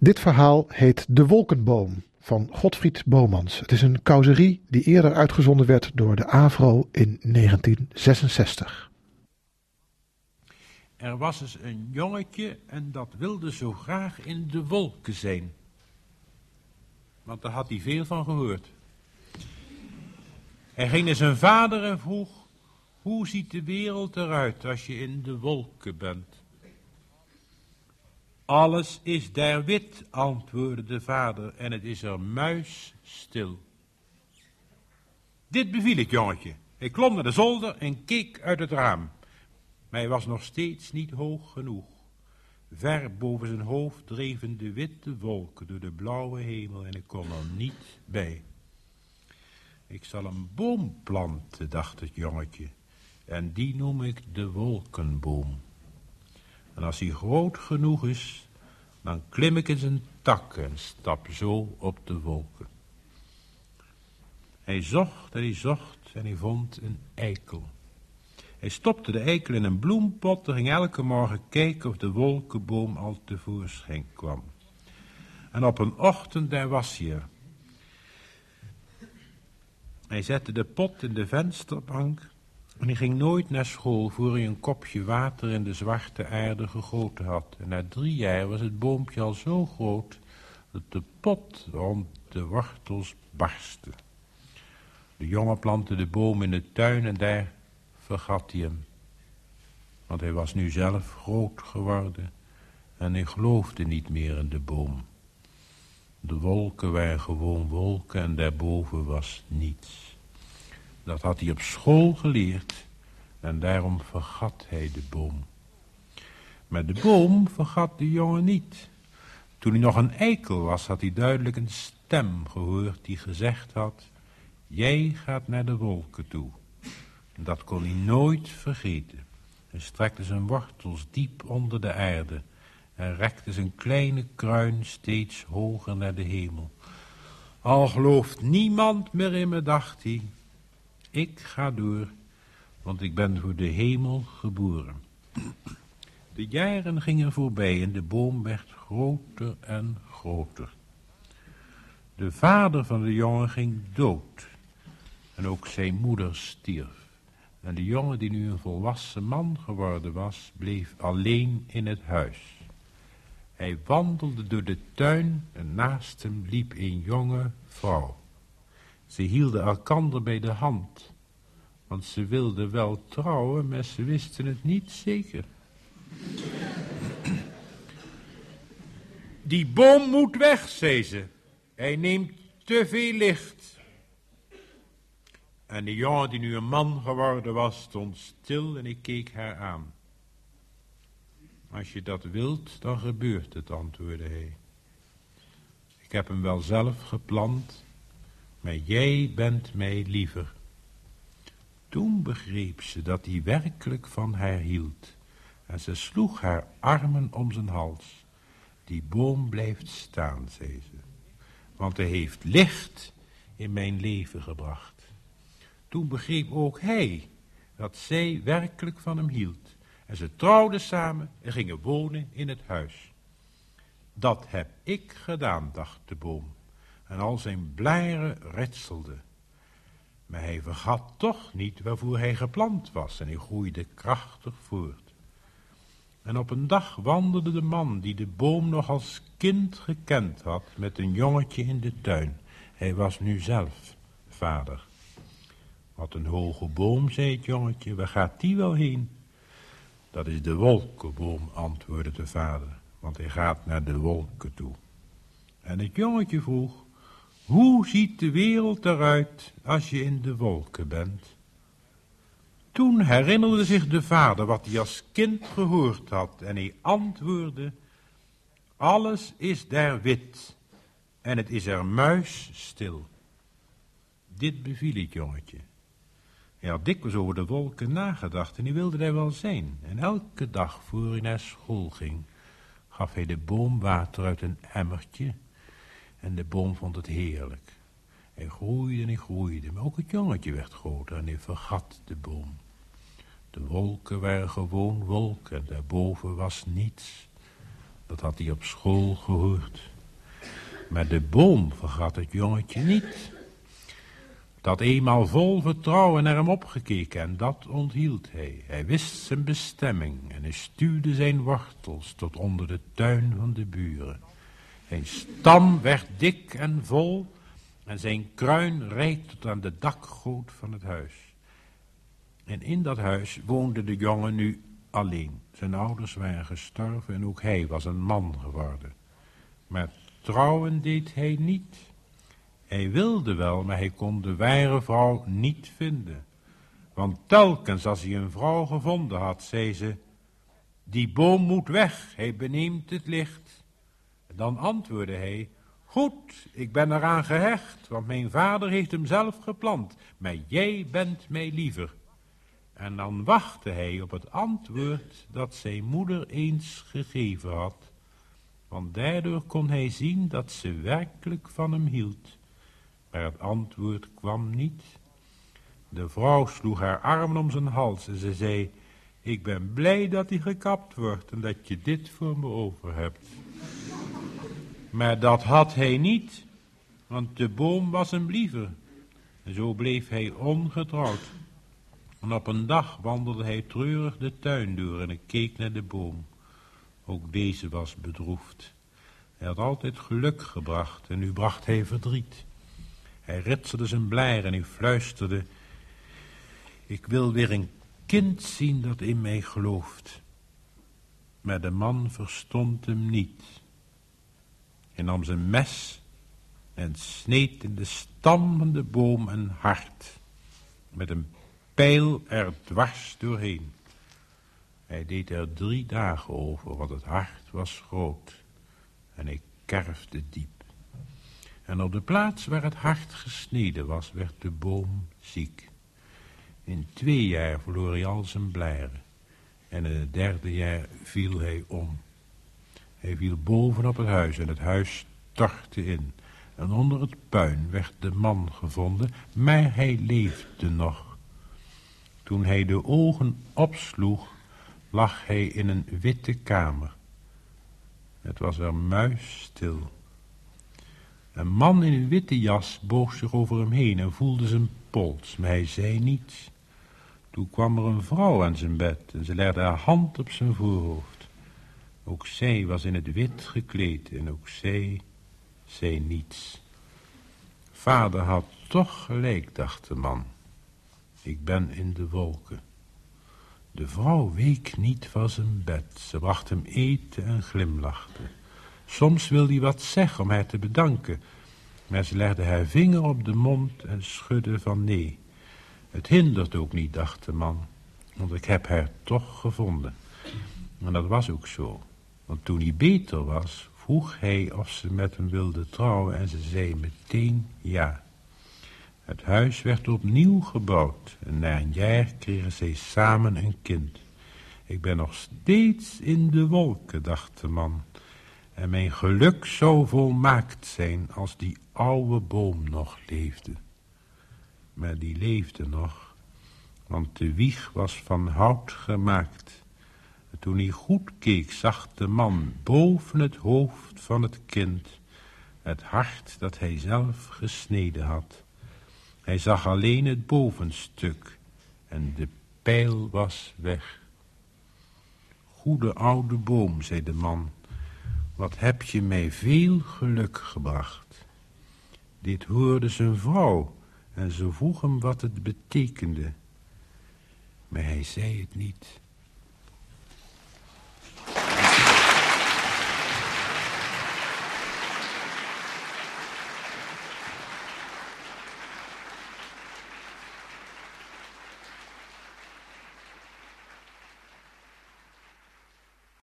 Dit verhaal heet De Wolkenboom van Godfried Bomans. Het is een causerie die eerder uitgezonden werd door de AVRO in 1966. Er was eens een jongetje en dat wilde zo graag in de wolken zijn. Want daar had hij veel van gehoord. Hij ging naar zijn vader en vroeg, hoe ziet de wereld eruit als je in de wolken bent? Alles is daar wit, antwoordde de vader, en het is er muisstil. Dit beviel het jongetje. Hij klom naar de zolder en keek uit het raam. Hij was nog steeds niet hoog genoeg. Ver boven zijn hoofd dreven de witte wolken door de blauwe hemel en ik kon er niet bij. Ik zal een boom planten, dacht het jongetje, en die noem ik de wolkenboom. En als hij groot genoeg is, dan klim ik in zijn tak en stap zo op de wolken. Hij zocht en hij zocht en hij vond een eikel. Hij stopte de eikel in een bloempot en ging elke morgen kijken of de wolkenboom al tevoorschijn kwam. En op een ochtend daar was hij. Hij zette de pot in de vensterbank en hij ging nooit naar school voor hij een kopje water in de zwarte aarde gegoten had. En na drie jaar was het boompje al zo groot dat de pot rond de wortels barstte. De jongen plantte de boom in de tuin en daar vergat hij hem. Want hij was nu zelf groot geworden en hij geloofde niet meer in de boom. De wolken waren gewoon wolken en daarboven was niets. Dat had hij op school geleerd en daarom vergat hij de boom. Maar de boom vergat de jongen niet. Toen hij nog een eikel was, had hij duidelijk een stem gehoord die gezegd had, jij gaat naar de wolken toe. Dat kon hij nooit vergeten. Hij strekte zijn wortels diep onder de aarde en rekte zijn kleine kruin steeds hoger naar de hemel. Al gelooft niemand meer in me, dacht hij, ik ga door, want ik ben voor de hemel geboren. De jaren gingen voorbij en de boom werd groter en groter. De vader van de jongen ging dood. En ook zijn moeder stierf. En de jongen die nu een volwassen man geworden was, bleef alleen in het huis. Hij wandelde door de tuin en naast hem liep een jonge vrouw. Ze hielden elkander bij de hand, want ze wilden wel trouwen, maar ze wisten het niet zeker. Die boom moet weg, zei ze. Hij neemt te veel licht. En de jongen die nu een man geworden was, stond stil en ik keek haar aan. Als je dat wilt, dan gebeurt het, antwoordde hij. Ik heb hem wel zelf geplant, maar jij bent mij liever. Toen begreep ze dat hij werkelijk van haar hield. En ze sloeg haar armen om zijn hals. Die boom blijft staan, zei ze. Want hij heeft licht in mijn leven gebracht. Toen begreep ook hij dat zij werkelijk van hem hield. En ze trouwden samen en gingen wonen in het huis. Dat heb ik gedaan, dacht de boom en al zijn blaren retselden. Maar hij vergat toch niet waarvoor hij geplant was en hij groeide krachtig voort. En op een dag wandelde de man die de boom nog als kind gekend had met een jongetje in de tuin. Hij was nu zelf vader. Wat een hoge boom, zei het jongetje, waar gaat die wel heen? Dat is de wolkenboom, antwoordde de vader, want hij gaat naar de wolken toe. En het jongetje vroeg, hoe ziet de wereld eruit als je in de wolken bent? Toen herinnerde zich de vader wat hij als kind gehoord had en hij antwoordde, alles is daar wit en het is er muisstil. Dit beviel het jongetje. Hij had dikwijls over de wolken nagedacht en hij wilde daar wel zijn. En elke dag voor hij naar school ging, gaf hij de boom water uit een emmertje en de boom vond het heerlijk. Hij groeide en hij groeide, maar ook het jongetje werd groter en hij vergat de boom. De wolken waren gewoon wolken en daarboven was niets. Dat had hij op school gehoord. Maar de boom vergat het jongetje niet. Dat eenmaal vol vertrouwen naar hem opgekeken en dat onthield hij. Hij wist zijn bestemming en hij stuwde zijn wortels tot onder de tuin van de buren. Zijn stam werd dik en vol en zijn kruin reed tot aan de dakgoot van het huis. En in dat huis woonde de jongen nu alleen. Zijn ouders waren gestorven en ook hij was een man geworden. Maar trouwen deed hij niet. Hij wilde wel, maar hij kon de ware vrouw niet vinden. Want telkens als hij een vrouw gevonden had, zei ze, die boom moet weg, hij beneemt het licht. Dan antwoordde hij, goed, ik ben eraan gehecht, want mijn vader heeft hem zelf geplant, maar jij bent mij liever. En dan wachtte hij op het antwoord dat zijn moeder eens gegeven had, want daardoor kon hij zien dat ze werkelijk van hem hield. Maar het antwoord kwam niet. De vrouw sloeg haar armen om zijn hals en ze zei, ik ben blij dat hij gekapt wordt en dat je dit voor me over hebt. Maar dat had hij niet, want de boom was hem liever. En zo bleef hij ongetrouwd. En op een dag wandelde hij treurig de tuin door en keek naar de boom. Ook deze was bedroefd. Hij had altijd geluk gebracht en nu bracht hij verdriet. Hij ritselde zijn blijer en hij fluisterde, ik wil weer een kind zien dat in mij gelooft. Maar de man verstond hem niet. Hij nam zijn mes en sneed in de stam van de boom een hart, met een pijl er dwars doorheen. Hij deed er drie dagen over, want het hart was groot en hij kerfde diep. En op de plaats waar het hart gesneden was, werd de boom ziek. In twee jaar verloor hij al zijn blijren. En in het derde jaar viel hij om. Hij viel bovenop het huis en het huis stortte in. En onder het puin werd de man gevonden, maar hij leefde nog. Toen hij de ogen opsloeg, lag hij in een witte kamer. Het was er muisstil. Een man in een witte jas boog zich over hem heen en voelde zijn pols, maar hij zei niets. Toen kwam er een vrouw aan zijn bed en ze legde haar hand op zijn voorhoofd. Ook zij was in het wit gekleed en ook zij zei niets. Vader had toch gelijk, dacht de man. Ik ben in de wolken. De vrouw week niet van zijn bed. Ze bracht hem eten en glimlachte. Soms wilde hij wat zeggen om haar te bedanken, maar ze legde haar vinger op de mond en schudde van nee. Het hindert ook niet, dacht de man, want ik heb haar toch gevonden. En dat was ook zo, want toen hij beter was, vroeg hij of ze met hem wilde trouwen en ze zei meteen ja. Het huis werd opnieuw gebouwd en na een jaar kregen zij samen een kind. Ik ben nog steeds in de wolken, dacht de man. En mijn geluk zou volmaakt zijn als die oude boom nog leefde. Maar die leefde nog, want de wieg was van hout gemaakt. En toen hij goed keek, zag de man boven het hoofd van het kind het hart dat hij zelf gesneden had. Hij zag alleen het bovenstuk en de pijl was weg. Goede oude boom, zei de man, wat heb je mij veel geluk gebracht. Dit hoorde zijn vrouw en ze vroeg hem wat het betekende. Maar hij zei het niet.